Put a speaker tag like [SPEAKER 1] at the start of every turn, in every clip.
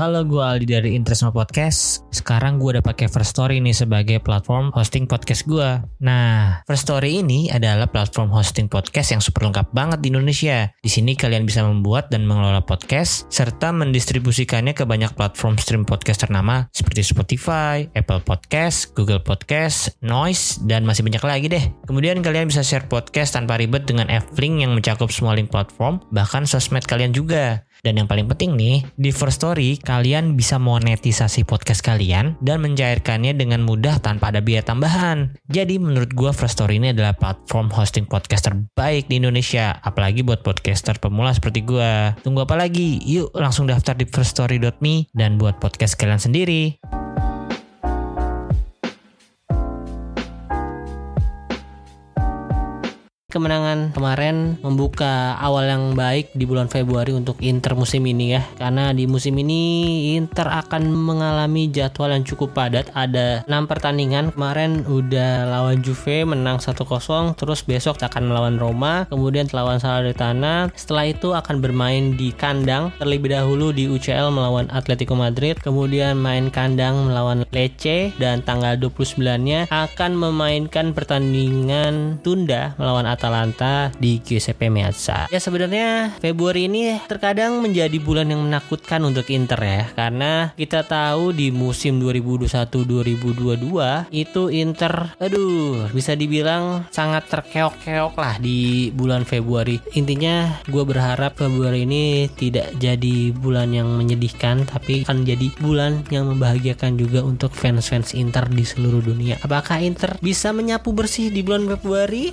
[SPEAKER 1] Halo, gue Aldi dari Interestma Podcast. Sekarang gue udah pakai First Story nih sebagai platform hosting podcast gue. Nah, First Story ini adalah platform hosting podcast yang super lengkap banget di Indonesia. Di sini kalian bisa membuat dan mengelola podcast serta mendistribusikannya ke banyak platform stream podcast ternama seperti Spotify, Apple Podcast, Google Podcast, Noise, dan masih banyak lagi deh. Kemudian kalian bisa share podcast tanpa ribet dengan F-Link yang mencakup semua link platform, bahkan sosmed kalian juga. Dan yang paling penting nih, di First Story kalian bisa monetisasi podcast kalian dan mencairkannya dengan mudah tanpa ada biaya tambahan. Jadi menurut gue First Story ini adalah platform hosting podcast terbaik di Indonesia, apalagi buat podcaster pemula seperti gue. Tunggu apa lagi? Yuk langsung daftar di firststory.me dan buat podcast kalian sendiri. Kemenangan kemarin membuka awal yang baik di bulan Februari untuk Inter musim ini ya. Karena di musim ini Inter akan mengalami jadwal yang cukup padat. Ada 6 pertandingan. Kemarin udah lawan Juve menang 1-0 terus besok akan melawan Roma kemudian lawan Salernitana. Setelah itu akan bermain di kandang. Terlebih dahulu di UCL melawan Atletico Madrid. Kemudian main kandang melawan Lecce. Dan tanggal 29 nya akan memainkan pertandingan tunda melawan Atalanta di Giuseppe Meazza. Ya sebenarnya Februari ini terkadang menjadi bulan yang menakutkan untuk Inter ya karena kita tahu di musim 2021-2022 itu Inter aduh bisa dibilang sangat terkeok-keok lah di bulan Februari. Intinya gue berharap Februari ini tidak jadi bulan yang menyedihkan tapi akan jadi bulan yang membahagiakan juga untuk fans-fans Inter di seluruh dunia. Apakah Inter bisa menyapu bersih di bulan Februari?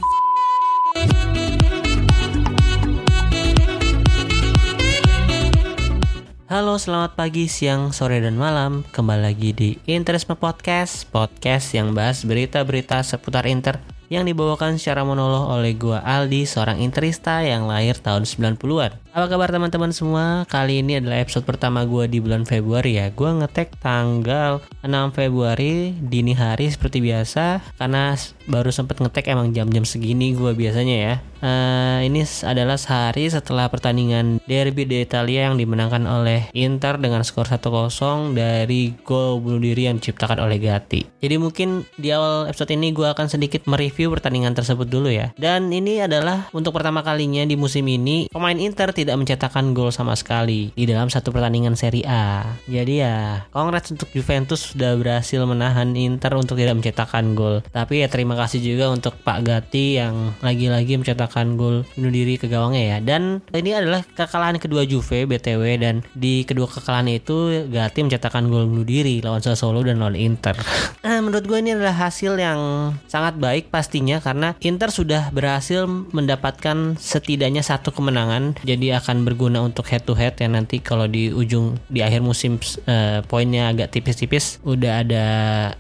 [SPEAKER 1] Halo, selamat pagi, siang, sore, dan malam. Kembali lagi di Interisme Podcast, podcast yang bahas berita-berita seputar Inter yang dibawakan secara monolog oleh gua Aldi, seorang interista yang lahir tahun 90-an. Apa kabar teman-teman semua? Kali ini adalah episode pertama gue di bulan Februari ya. Gue ngetek tanggal 6 Februari dini hari seperti biasa karena baru sempet ngetek emang jam-jam segini gue biasanya ya. Uh, ini adalah sehari setelah pertandingan Derby d'Italia yang dimenangkan oleh Inter dengan skor 1-0 dari gol bunuh diri yang diciptakan oleh Gatti. Jadi mungkin di awal episode ini gue akan sedikit mereview pertandingan tersebut dulu ya. Dan ini adalah untuk pertama kalinya di musim ini pemain Inter tidak tidak mencetakkan gol sama sekali di dalam satu pertandingan Serie A. Jadi ya, congrats untuk Juventus sudah berhasil menahan Inter untuk tidak mencetakkan gol. Tapi ya terima kasih juga untuk Pak Gatti yang lagi-lagi mencetakkan gol bunuh diri ke gawangnya ya. Dan ini adalah kekalahan kedua Juve BTW dan di kedua kekalahan itu Gatti mencetakkan gol bunuh diri lawan Sassuolo dan lawan Inter. nah, menurut gue ini adalah hasil yang sangat baik pastinya karena Inter sudah berhasil mendapatkan setidaknya satu kemenangan. Jadi akan berguna untuk head to head ya. Nanti kalau di ujung di akhir musim uh, poinnya agak tipis-tipis udah ada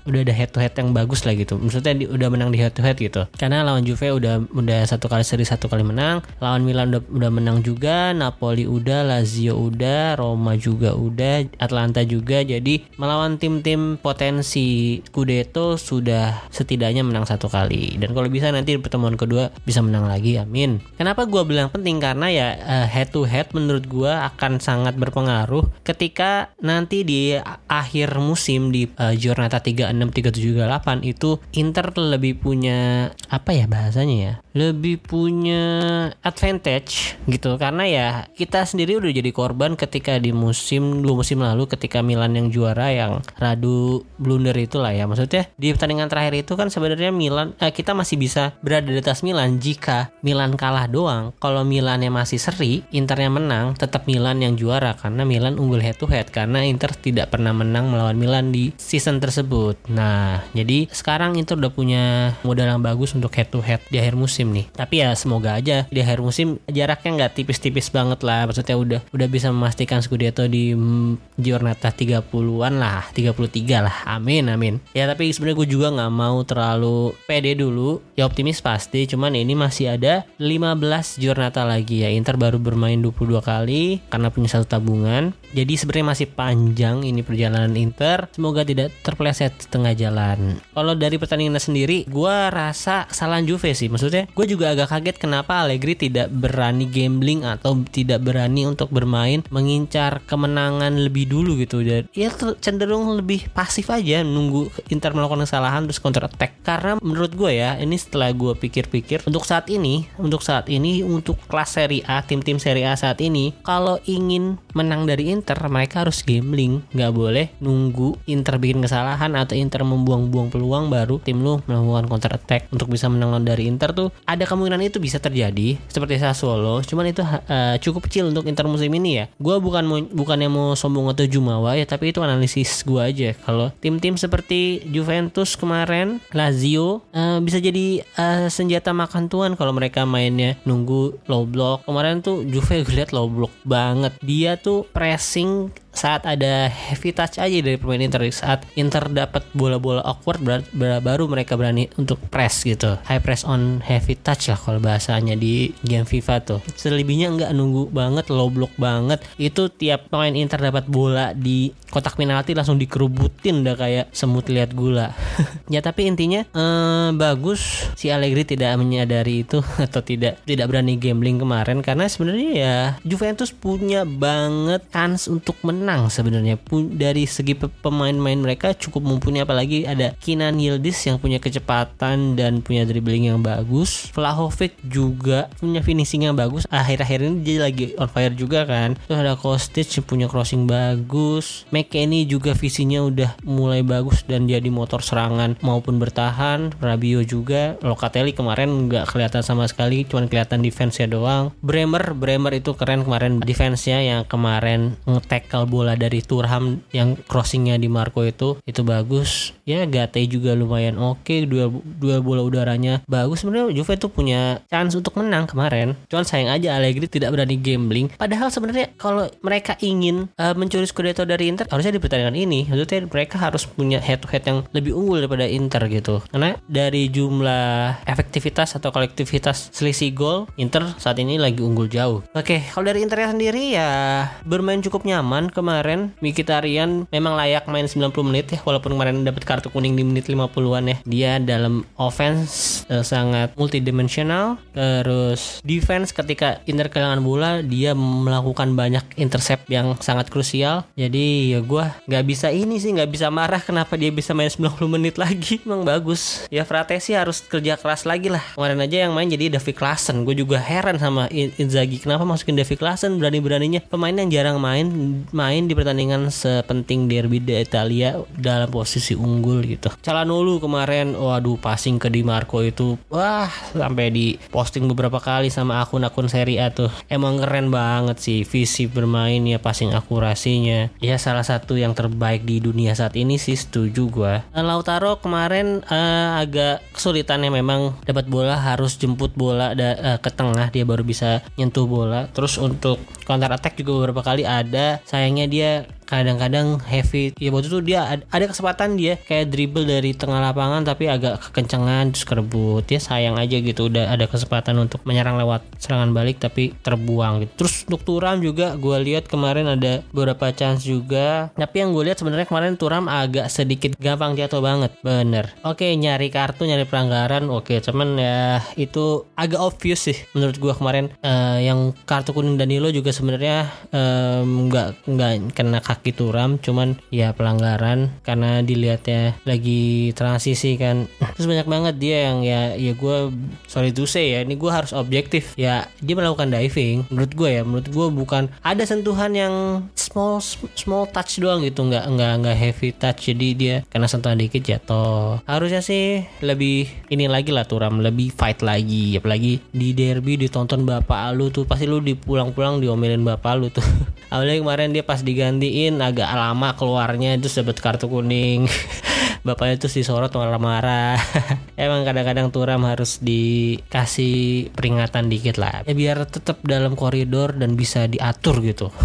[SPEAKER 1] udah ada head to head yang bagus lah gitu. Maksudnya di, udah menang di head to head gitu. Karena lawan Juve udah udah satu kali seri satu kali menang. Lawan Milan udah, udah menang juga. Napoli udah Lazio udah Roma juga udah Atlanta juga. Jadi melawan tim-tim potensi Scudetto sudah setidaknya menang satu kali. Dan kalau bisa nanti pertemuan kedua bisa menang lagi amin. Kenapa gue bilang penting? Karena ya uh, head head to head menurut gue akan sangat berpengaruh ketika nanti di akhir musim di uh, Giornata 36 37 8 itu Inter lebih punya apa ya bahasanya ya lebih punya advantage gitu. Karena ya kita sendiri udah jadi korban ketika di musim dua musim lalu ketika Milan yang juara yang radu blunder itulah ya. Maksudnya di pertandingan terakhir itu kan sebenarnya Milan eh, kita masih bisa berada di atas Milan jika Milan kalah doang. Kalau Milannya masih seri Internya menang, tetap Milan yang juara karena Milan unggul head to head karena Inter tidak pernah menang melawan Milan di season tersebut. Nah, jadi sekarang Inter udah punya modal yang bagus untuk head to head di akhir musim nih. Tapi ya semoga aja di akhir musim jaraknya nggak tipis-tipis banget lah. Maksudnya udah udah bisa memastikan Scudetto di mm, giornata 30-an lah, 33 lah. Amin, amin. Ya tapi sebenarnya gue juga nggak mau terlalu pede dulu. Ya optimis pasti, cuman ini masih ada 15 giornata lagi ya. Inter baru bermain 22 kali karena punya satu tabungan. Jadi sebenarnya masih panjang ini perjalanan Inter. Semoga tidak terpeleset setengah jalan. Kalau dari pertandingan sendiri, gue rasa kesalahan Juve sih. Maksudnya, gue juga agak kaget kenapa Allegri tidak berani gambling atau tidak berani untuk bermain mengincar kemenangan lebih dulu gitu. Dan ya cenderung lebih pasif aja nunggu Inter melakukan kesalahan terus counter attack. Karena menurut gue ya, ini setelah gue pikir-pikir, untuk saat ini, untuk saat ini untuk kelas Serie A, tim-tim Serie A saat ini, kalau ingin menang dari Inter mereka harus gambling. Nggak boleh nunggu Inter bikin kesalahan atau Inter membuang-buang peluang baru tim lu melakukan counter attack untuk bisa menang dari Inter tuh. Ada kemungkinan itu bisa terjadi seperti Sassuolo. Cuman itu uh, cukup kecil untuk Inter musim ini ya. Gue bukan mau bukan yang mau sombong atau jumawa ya tapi itu analisis gue aja. Kalau tim-tim seperti Juventus kemarin Lazio uh, bisa jadi uh, senjata makan tuan kalau mereka mainnya nunggu low block. Kemarin tuh Juve gue lihat low block banget. Dia tuh assim saat ada heavy touch aja dari pemain Inter. Saat Inter dapat bola-bola awkward ber ber baru mereka berani untuk press gitu. High press on heavy touch lah kalau bahasanya di game FIFA tuh. Selebihnya nggak nunggu banget low block banget. Itu tiap pemain Inter dapat bola di kotak penalti langsung dikerubutin udah kayak semut lihat gula. Ya tapi intinya eh, bagus. Si Allegri tidak menyadari itu atau tidak tidak berani gambling kemarin. Karena sebenarnya ya Juventus punya banget kans untuk menang menang sebenarnya. Dari segi pemain-pemain mereka cukup mumpuni apalagi ada Kinan Yildiz yang punya kecepatan dan punya dribbling yang bagus. Vlahovic juga punya finishing yang bagus. Akhir-akhir ini dia lagi on fire juga kan. Terus ada Kostic yang punya crossing bagus. McKennie juga visinya udah mulai bagus dan dia di motor serangan maupun bertahan. Rabio juga. Locatelli kemarin nggak kelihatan sama sekali cuman kelihatan defense-nya doang. Bremer Bremer itu keren kemarin defense-nya yang kemarin nge-tackle bola dari Turham yang crossingnya di Marco itu itu bagus ya Gate juga lumayan oke dua dua bola udaranya bagus. Sebenarnya Juve itu punya chance untuk menang kemarin. Cuman sayang aja Allegri tidak berani gambling. Padahal sebenarnya kalau mereka ingin uh, mencuri Scudetto dari Inter harusnya di pertandingan ini. Maksudnya mereka harus punya head to head yang lebih unggul daripada Inter gitu. Karena dari jumlah efektivitas atau kolektivitas selisih gol Inter saat ini lagi unggul jauh. Oke kalau dari Internya sendiri ya bermain cukup nyaman ke kemarin. Mkhitaryan memang layak main 90 menit ya walaupun kemarin dapat kartu kuning di menit 50-an ya. Dia dalam offense uh, sangat multidimensional terus defense ketika Inter kehilangan bola dia melakukan banyak intercept yang sangat krusial. Jadi ya gue nggak bisa ini sih nggak bisa marah kenapa dia bisa main 90 menit lagi. Emang bagus. Ya Fratesi harus kerja keras lagi lah. Kemarin aja yang main jadi David Klassen. Gue juga heran sama Inzaghi kenapa masukin David Klassen berani-beraninya pemain yang jarang main main di pertandingan sepenting derby di Italia dalam posisi unggul gitu. Calhanoglu kemarin waduh passing ke Di Marco itu wah sampai di posting beberapa kali sama akun-akun Serie A tuh. Emang keren banget sih visi bermain ya passing akurasinya. Ya salah satu yang terbaik di dunia saat ini sih setuju gua. Lautaro kemarin uh, agak kesulitannya memang dapat bola harus jemput bola da, uh, ke tengah dia baru bisa nyentuh bola. Terus untuk counter attack juga beberapa kali ada. Sayangnya dia kadang-kadang heavy. Ya waktu itu dia ada kesempatan dia kayak dribble dari tengah lapangan tapi agak kekencengan terus kerebut. Ya sayang aja gitu udah ada kesempatan untuk menyerang lewat serangan balik tapi terbuang gitu. Terus untuk Turam juga gue lihat kemarin ada beberapa chance juga. Tapi yang gue lihat sebenarnya kemarin Turam agak sedikit gampang jatuh banget. Bener. Oke nyari kartu nyari pelanggaran oke. Cuman ya itu agak obvious sih menurut gue kemarin. Uh, yang kartu kuning Danilo juga sebenarnya nggak um, nggak kena Aki Turam cuman ya pelanggaran karena dilihatnya lagi transisi kan. Terus banyak banget dia yang ya ya gue sorry to say ya ini gue harus objektif. Ya dia melakukan diving. Menurut gue ya menurut gue bukan ada sentuhan yang small small touch doang gitu nggak nggak nggak heavy touch. Jadi dia karena sentuhan dikit jatuh. Harusnya sih lebih ini lagi lah Turam lebih fight lagi. Apalagi di derby ditonton bapak lu tuh pasti lu dipulang-pulang diomelin bapak lu tuh apalagi kemarin dia pas digantiin agak lama keluarnya itu dapat kartu kuning bapaknya tuh disorot marah-marah. Emang kadang-kadang Turam harus dikasih peringatan dikit lah. Ya biar tetap dalam koridor dan bisa diatur gitu.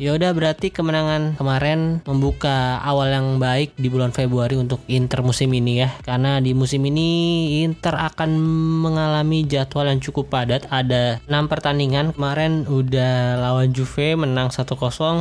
[SPEAKER 1] Ya udah berarti kemenangan kemarin membuka awal yang baik di bulan Februari untuk Inter musim ini ya. Karena di musim ini Inter akan mengalami jadwal yang cukup padat. Ada 6 pertandingan. Kemarin udah lawan Juve menang 1-0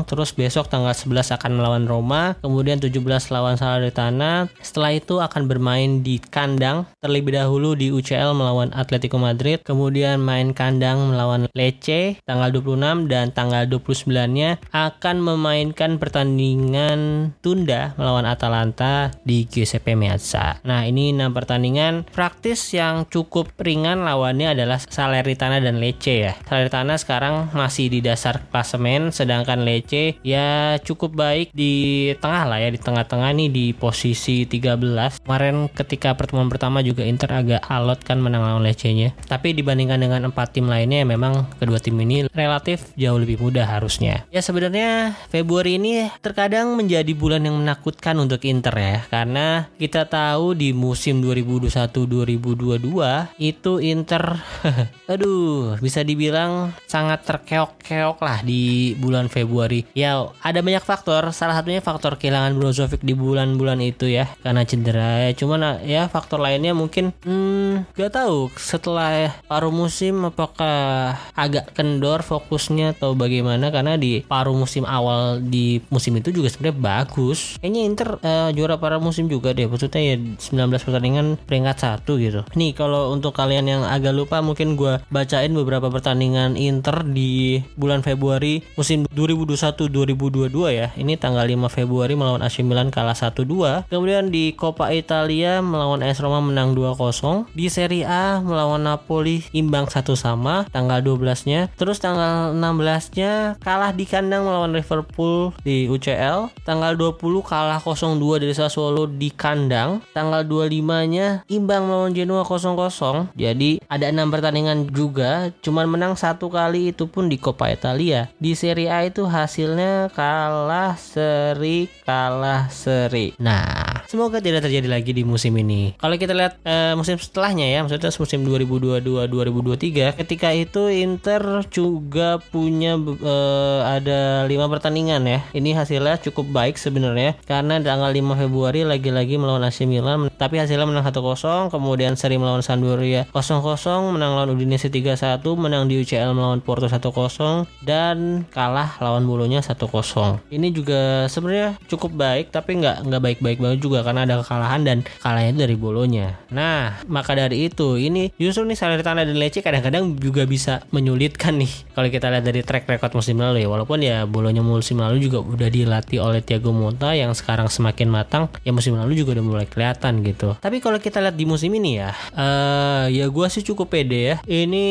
[SPEAKER 1] terus besok tanggal 11 akan melawan Roma. Kemudian 17 lawan Salernitana setelah itu akan bermain di kandang terlebih dahulu di UCL melawan Atletico Madrid kemudian main kandang melawan Lecce tanggal 26 dan tanggal 29-nya akan memainkan pertandingan tunda melawan Atalanta di Giuseppe Meazza. Nah ini 6 pertandingan. Praktis yang cukup ringan lawannya adalah Salernitana dan Lecce ya. Salernitana sekarang masih di dasar klasemen sedangkan Lecce ya cukup baik di tengah lah ya di tengah-tengah nih di posisi 13 kemarin ketika pertemuan pertama juga Inter agak alot kan menang lawan Lecce-nya tapi dibandingkan dengan empat tim lainnya memang kedua tim ini relatif jauh lebih mudah harusnya. Ya sebenarnya Februari ini terkadang menjadi bulan yang menakutkan untuk Inter ya. Karena kita tahu di musim 2021-2022 itu Inter aduh bisa dibilang sangat terkeok-keok lah di bulan Februari. Ya ada banyak faktor. Salah satunya faktor kehilangan Brozovic di bulan-bulan itu ya karena cedera. Ya cuman ya faktor lainnya mungkin hmm, gak tahu setelah paruh musim apakah agak kendor fokusnya atau bagaimana? Karena di paruh musim awal di musim itu juga sebenarnya bagus. Kayaknya Inter uh, juara paruh musim juga deh. Maksudnya ya 19 pertandingan peringkat satu gitu. Nih kalau untuk kalian yang agak lupa mungkin gue bacain beberapa pertandingan Inter di bulan Februari musim 2021-2022 ya. Ini tanggal 5 Februari melawan AC Milan kalah 1-2 kemudian di Coppa Italia melawan AS Roma menang 2-0 di Serie A melawan Napoli imbang satu sama tanggal 12 nya terus tanggal 16 nya kalah di kandang melawan Liverpool di UCL tanggal 20 kalah 0-2 dari Sassuolo di kandang. Tanggal 25 nya imbang melawan Genoa 0-0 jadi ada enam pertandingan juga cuman menang satu kali itu pun di Coppa Italia. Di Serie A itu hasilnya kalah seri kalah seri. Nah semoga tidak terjadi lagi di musim ini. Kalau kita lihat uh, musim setelahnya ya maksudnya musim 2022-2023 ketika itu Inter juga punya uh, ada lima pertandingan ya. Ini hasilnya cukup baik sebenarnya karena tanggal 5 Februari lagi-lagi melawan AC Milan tapi hasilnya menang 1-0 kemudian seri melawan Sampdoria 0-0 menang lawan Udinese 3-1 menang di UCL melawan Porto 1-0 dan kalah lawan Bolonya 1-0 ini juga sebenarnya cukup baik tapi nggak nggak baik-baik banget juga karena ada kekalahan dan kalahnya dari Bolonya. Nah maka dari itu ini justru nih Salernitana dan Lecce kadang-kadang juga bisa menyulitkan nih kalau kita lihat dari track record musim lalu ya. Walaupun ya Bolonya musim lalu juga udah dilatih oleh Thiago Motta yang sekarang semakin matang ya musim lalu juga udah mulai kelihatan gitu. Tapi kalau kita lihat di musim ini ya uh, ya gue sih cukup pede ya. Ini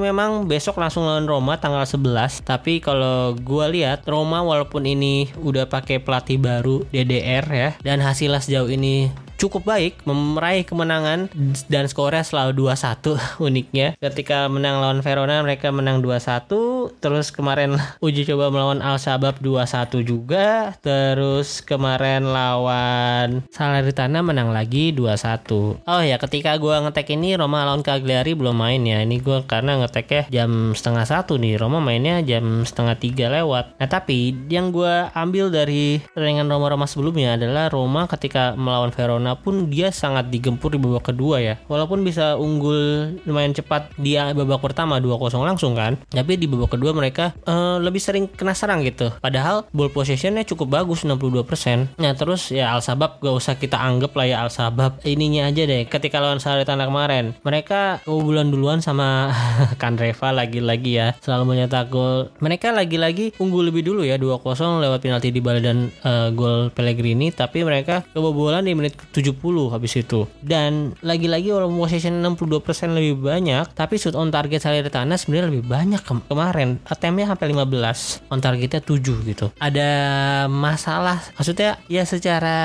[SPEAKER 1] memang besok langsung lawan Roma tanggal 11 tapi kalau gue lihat Roma walaupun ini udah pakai pelatih baru DDR ya dan hasilnya sejauh ini cukup baik meraih kemenangan dan skornya selalu 2-1 uniknya. Ketika menang lawan Verona mereka menang 2-1 terus kemarin uji coba melawan Al Sabab 2-1 juga. Terus kemarin lawan Salernitana menang lagi 2-1 oh ya ketika gua ngetek ini Roma lawan Cagliari belum main ya. Ini gua karena ngeteknya jam setengah satu nih. Roma mainnya jam setengah tiga lewat. Nah tapi yang gua ambil dari pertandingan Roma-Roma sebelumnya adalah Roma ketika melawan Verona bagaimanapun dia sangat digempur di babak kedua ya. Walaupun bisa unggul lumayan cepat dia babak pertama 2-0 langsung kan. Tapi di babak kedua mereka uh, lebih sering kena serang gitu. Padahal ball possessionnya cukup bagus 62%. Nah terus ya Al Sabab gak usah kita anggap lah ya Al Sabab ininya aja deh. Ketika lawan Salernitana kemarin mereka kebobolan duluan sama Kandreva lagi-lagi ya selalu menyetak gol. Mereka lagi-lagi unggul lebih dulu ya 2-0 lewat penalti di dan uh, gol Pellegrini tapi mereka kebobolan di menit 70 habis itu. Dan lagi-lagi walaupun possession 62% lebih banyak tapi shoot on target Salernitana sebenarnya lebih banyak ke kemarin. Attemptnya sampai 15, on targetnya 7 gitu. Ada masalah maksudnya ya secara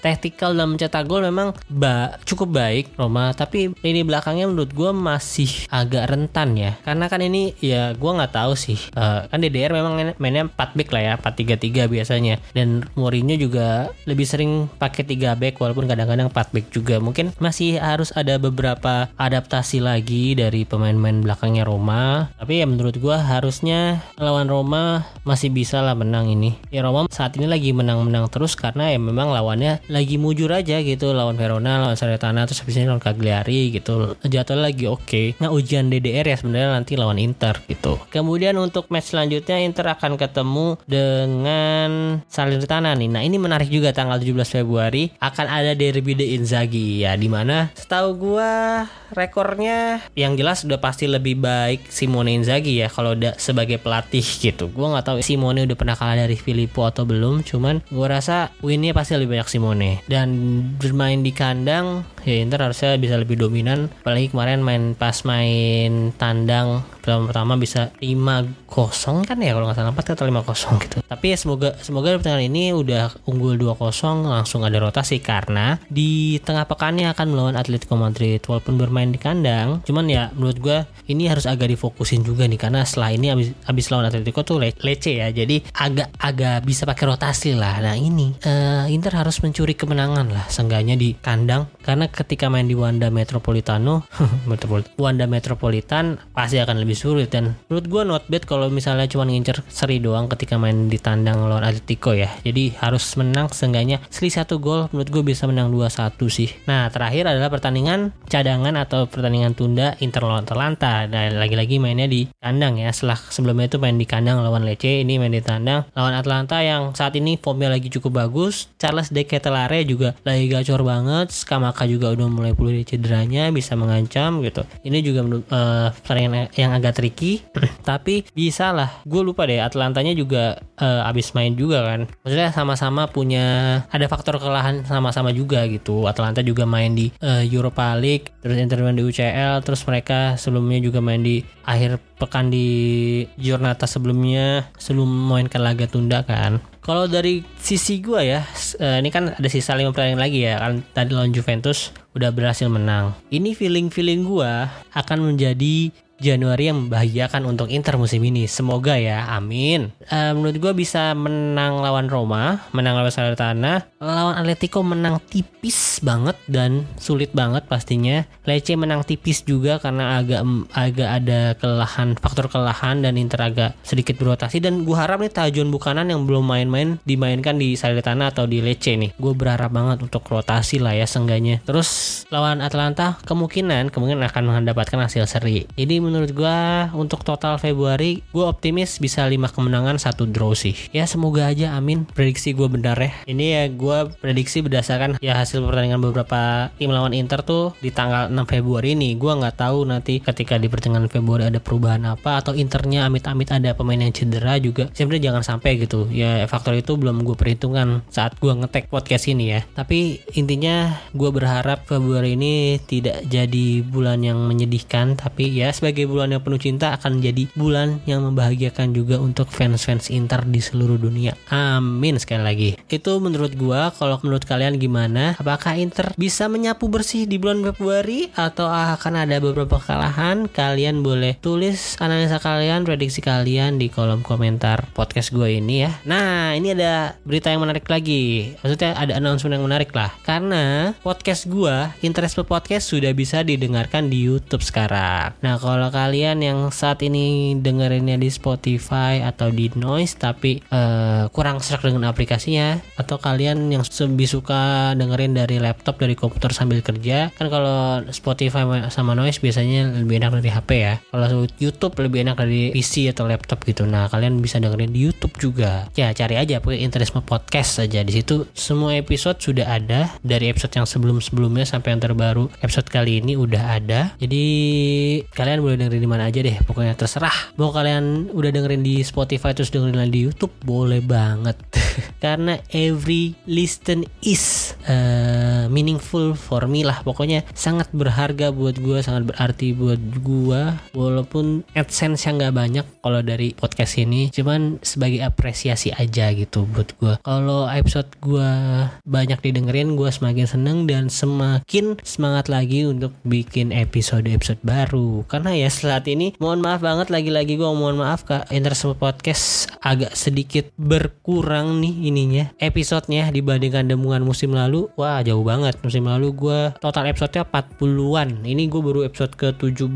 [SPEAKER 1] taktikal dalam mencetak gol memang ba cukup baik Roma tapi ini belakangnya menurut gue masih agak rentan ya karena kan ini ya gue nggak tahu sih uh, kan DDR memang mainnya 4 back lah ya 4-3-3 biasanya dan Mourinho juga lebih sering pakai 3 back walaupun kadang-kadang 4 back juga. Mungkin masih harus ada beberapa adaptasi lagi dari pemain-pemain belakangnya Roma. Tapi ya menurut gue harusnya lawan Roma masih bisa lah menang ini. Ya Roma saat ini lagi menang-menang terus karena ya memang lawannya lagi mujur aja gitu. Lawan Verona lawan Salernitana terus habis ini lawan Cagliari gitu. Jadwal lagi oke. Okay. nah ujian DDR ya sebenarnya nanti lawan Inter gitu. Kemudian untuk match selanjutnya Inter akan ketemu dengan Salernitana nih. Nah ini menarik juga tanggal 17 Februari. Akan ada derby de Inzaghi. Ya di mana setahu gua rekornya yang jelas udah pasti lebih baik Simone Inzaghi ya kalau udah sebagai pelatih gitu. Gua nggak tahu Simone udah pernah kalah dari Filippo atau belum cuman gua rasa winnya pasti lebih banyak Simone. Dan bermain di kandang ya Inter harusnya bisa lebih dominan. Apalagi kemarin main pas main tandang pertama-pertama bisa 5-0 kan ya kalau nggak salah 4 atau 5-0 gitu. Tapi ya semoga semoga pertandingan ini udah unggul 2-0 langsung ada rotasi karena di tengah pekannya akan melawan Atletico Madrid walaupun bermain di kandang cuman ya menurut gue ini harus agak difokusin juga nih karena setelah ini abis, abis lawan Atletico tuh le lece ya jadi agak agak bisa pakai rotasi lah. Nah ini uh, Inter harus mencuri kemenangan lah seenggaknya di kandang karena ketika main di Wanda Metropolitano Metropolitan Wanda Metropolitan pasti akan lebih sulit. Dan menurut gue not bad kalau misalnya cuma ngincer seri doang ketika main di tandang lawan Atletico ya. Jadi harus menang seenggaknya. Selisih satu gol menurut gue bisa menang 2-1 sih. Nah terakhir adalah pertandingan cadangan atau pertandingan tunda Inter lawan Atalanta. Dan lagi-lagi mainnya di kandang ya. Setelah sebelumnya itu main di kandang lawan Lecce ini main di tandang lawan Atlanta yang saat ini formnya lagi cukup bagus. Charles De Ketelare juga lagi gacor banget. Skamaka juga udah mulai pulih cederanya bisa mengancam gitu. Ini juga uh, pertandingan yang agak tricky tapi bisa lah. Gue lupa deh Atlantanya juga uh, abis main juga kan. Maksudnya sama-sama punya ada faktor kelelahan sama-sama juga gitu. Atlanta juga main di uh, Europa League terus interview di UCL terus mereka sebelumnya juga main di akhir pekan di Giornata sebelumnya sebelum mainkan laga tunda kan. Kalau dari sisi gue ya, uh, ini kan ada sisa lima pertandingan lagi ya kan. Tadi lawan Juventus udah berhasil menang. Ini feeling-feeling gue akan menjadi Januari yang membahagiakan untuk Inter musim ini. Semoga ya, amin. Uh, menurut gue bisa menang lawan Roma, menang lawan Salernitana, lawan Atletico menang tipis banget dan sulit banget pastinya. Lecce menang tipis juga karena agak agak ada kelelahan, faktor kelelahan dan Inter agak sedikit berotasi dan gue harap nih Tajon Bukanan yang belum main-main dimainkan di Salernitana atau di Lecce nih. Gue berharap banget untuk rotasi lah ya sengganya. Terus lawan Atlanta kemungkinan kemungkinan akan mendapatkan hasil seri. Ini menurut gue untuk total Februari gue optimis bisa 5 kemenangan satu draw sih. Ya semoga aja amin. Prediksi gue benar ya. Ini ya gue prediksi berdasarkan ya hasil pertandingan beberapa tim lawan Inter tuh di tanggal 6 Februari ini. Gue nggak tahu nanti ketika di pertengahan Februari ada perubahan apa atau Internya amit-amit ada pemain yang cedera juga. Sebenarnya jangan sampai gitu. Ya faktor itu belum gue perhitungkan saat gue ngetek podcast ini ya. Tapi intinya gue berharap Februari ini tidak jadi bulan yang menyedihkan. Tapi ya sebagai sebagai bulan yang penuh cinta akan menjadi bulan yang membahagiakan juga untuk fans-fans Inter di seluruh dunia. Amin sekali lagi. Itu menurut gua, kalau menurut kalian gimana? Apakah Inter bisa menyapu bersih di bulan Februari atau akan ada beberapa kekalahan? Kalian boleh tulis analisa kalian, prediksi kalian di kolom komentar podcast gue ini ya. Nah, ini ada berita yang menarik lagi. Maksudnya ada announcement yang menarik lah. Karena podcast gue, Interest Podcast sudah bisa didengarkan di YouTube sekarang. Nah, kalau kalian yang saat ini dengerinnya di Spotify atau di Noise tapi uh, kurang serak dengan aplikasinya atau kalian yang lebih suka dengerin dari laptop dari komputer sambil kerja kan kalau Spotify sama Noise biasanya lebih enak dari HP ya. Kalau YouTube lebih enak dari PC atau laptop gitu. Nah kalian bisa dengerin di YouTube juga. Ya cari aja pakai Interisme Podcast saja di situ semua episode sudah ada dari episode yang sebelum-sebelumnya sampai yang terbaru. Episode kali ini udah ada. Jadi kalian dengerin di mana aja deh pokoknya terserah. Mau kalian udah dengerin di Spotify terus dengerin lagi di YouTube boleh banget. Karena every listen is uh, meaningful for me lah. Pokoknya sangat berharga buat gue sangat berarti buat gue walaupun adsense yang nggak banyak kalau dari podcast ini cuman sebagai apresiasi aja gitu buat gue kalau episode gue banyak didengerin gue semakin seneng dan semakin semangat lagi untuk bikin episode-episode baru. Karena ya saat ini. Mohon maaf banget lagi-lagi gue mohon maaf kak. Interisme Podcast agak sedikit berkurang nih ininya episodenya dibandingkan demungan musim lalu. Wah jauh banget musim lalu. Gue total episodenya 40-an ini gue baru episode ke 17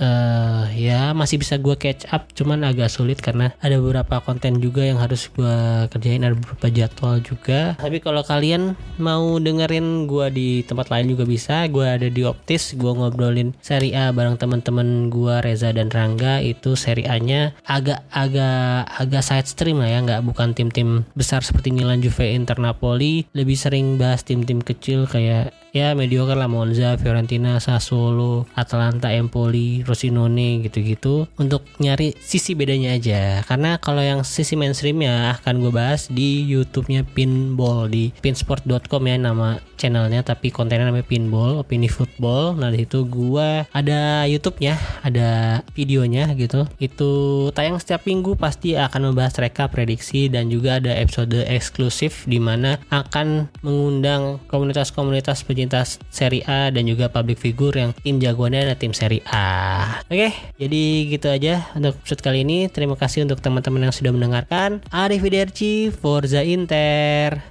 [SPEAKER 1] uh, ya masih bisa gue catch up cuman agak sulit karena ada beberapa konten juga yang harus gue kerjain ada beberapa jadwal juga. Tapi kalau kalian mau dengerin gue di tempat lain juga bisa. Gue ada di Optis gue ngobrolin seri A bareng teman-teman gue Reza dan Rangga itu seri A nya agak agak agak side stream lah ya nggak bukan tim-tim besar seperti Milan Juve Inter Napoli. Lebih sering bahas tim-tim kecil kayak ya mediocre lah Monza, Fiorentina, Sassuolo, Atalanta, Empoli, Rosinone gitu-gitu. Untuk nyari sisi bedanya aja. Karena kalau yang sisi mainstream ya akan gue bahas di YouTube-nya Pinball di pinsport.com ya nama channelnya. Tapi kontennya namanya Pinball opini football. Nah di situ gue ada YouTube-nya ada videonya gitu. Itu tayang setiap minggu pasti akan membahas reka prediksi dan juga ada episode eksklusif di mana akan mengundang komunitas-komunitas pecinta seri A dan juga public figure yang tim jagoannya ada tim seri A. Oke jadi gitu aja untuk episode kali ini. Terima kasih untuk teman-teman yang sudah mendengarkan. Arif Widerci Forza Inter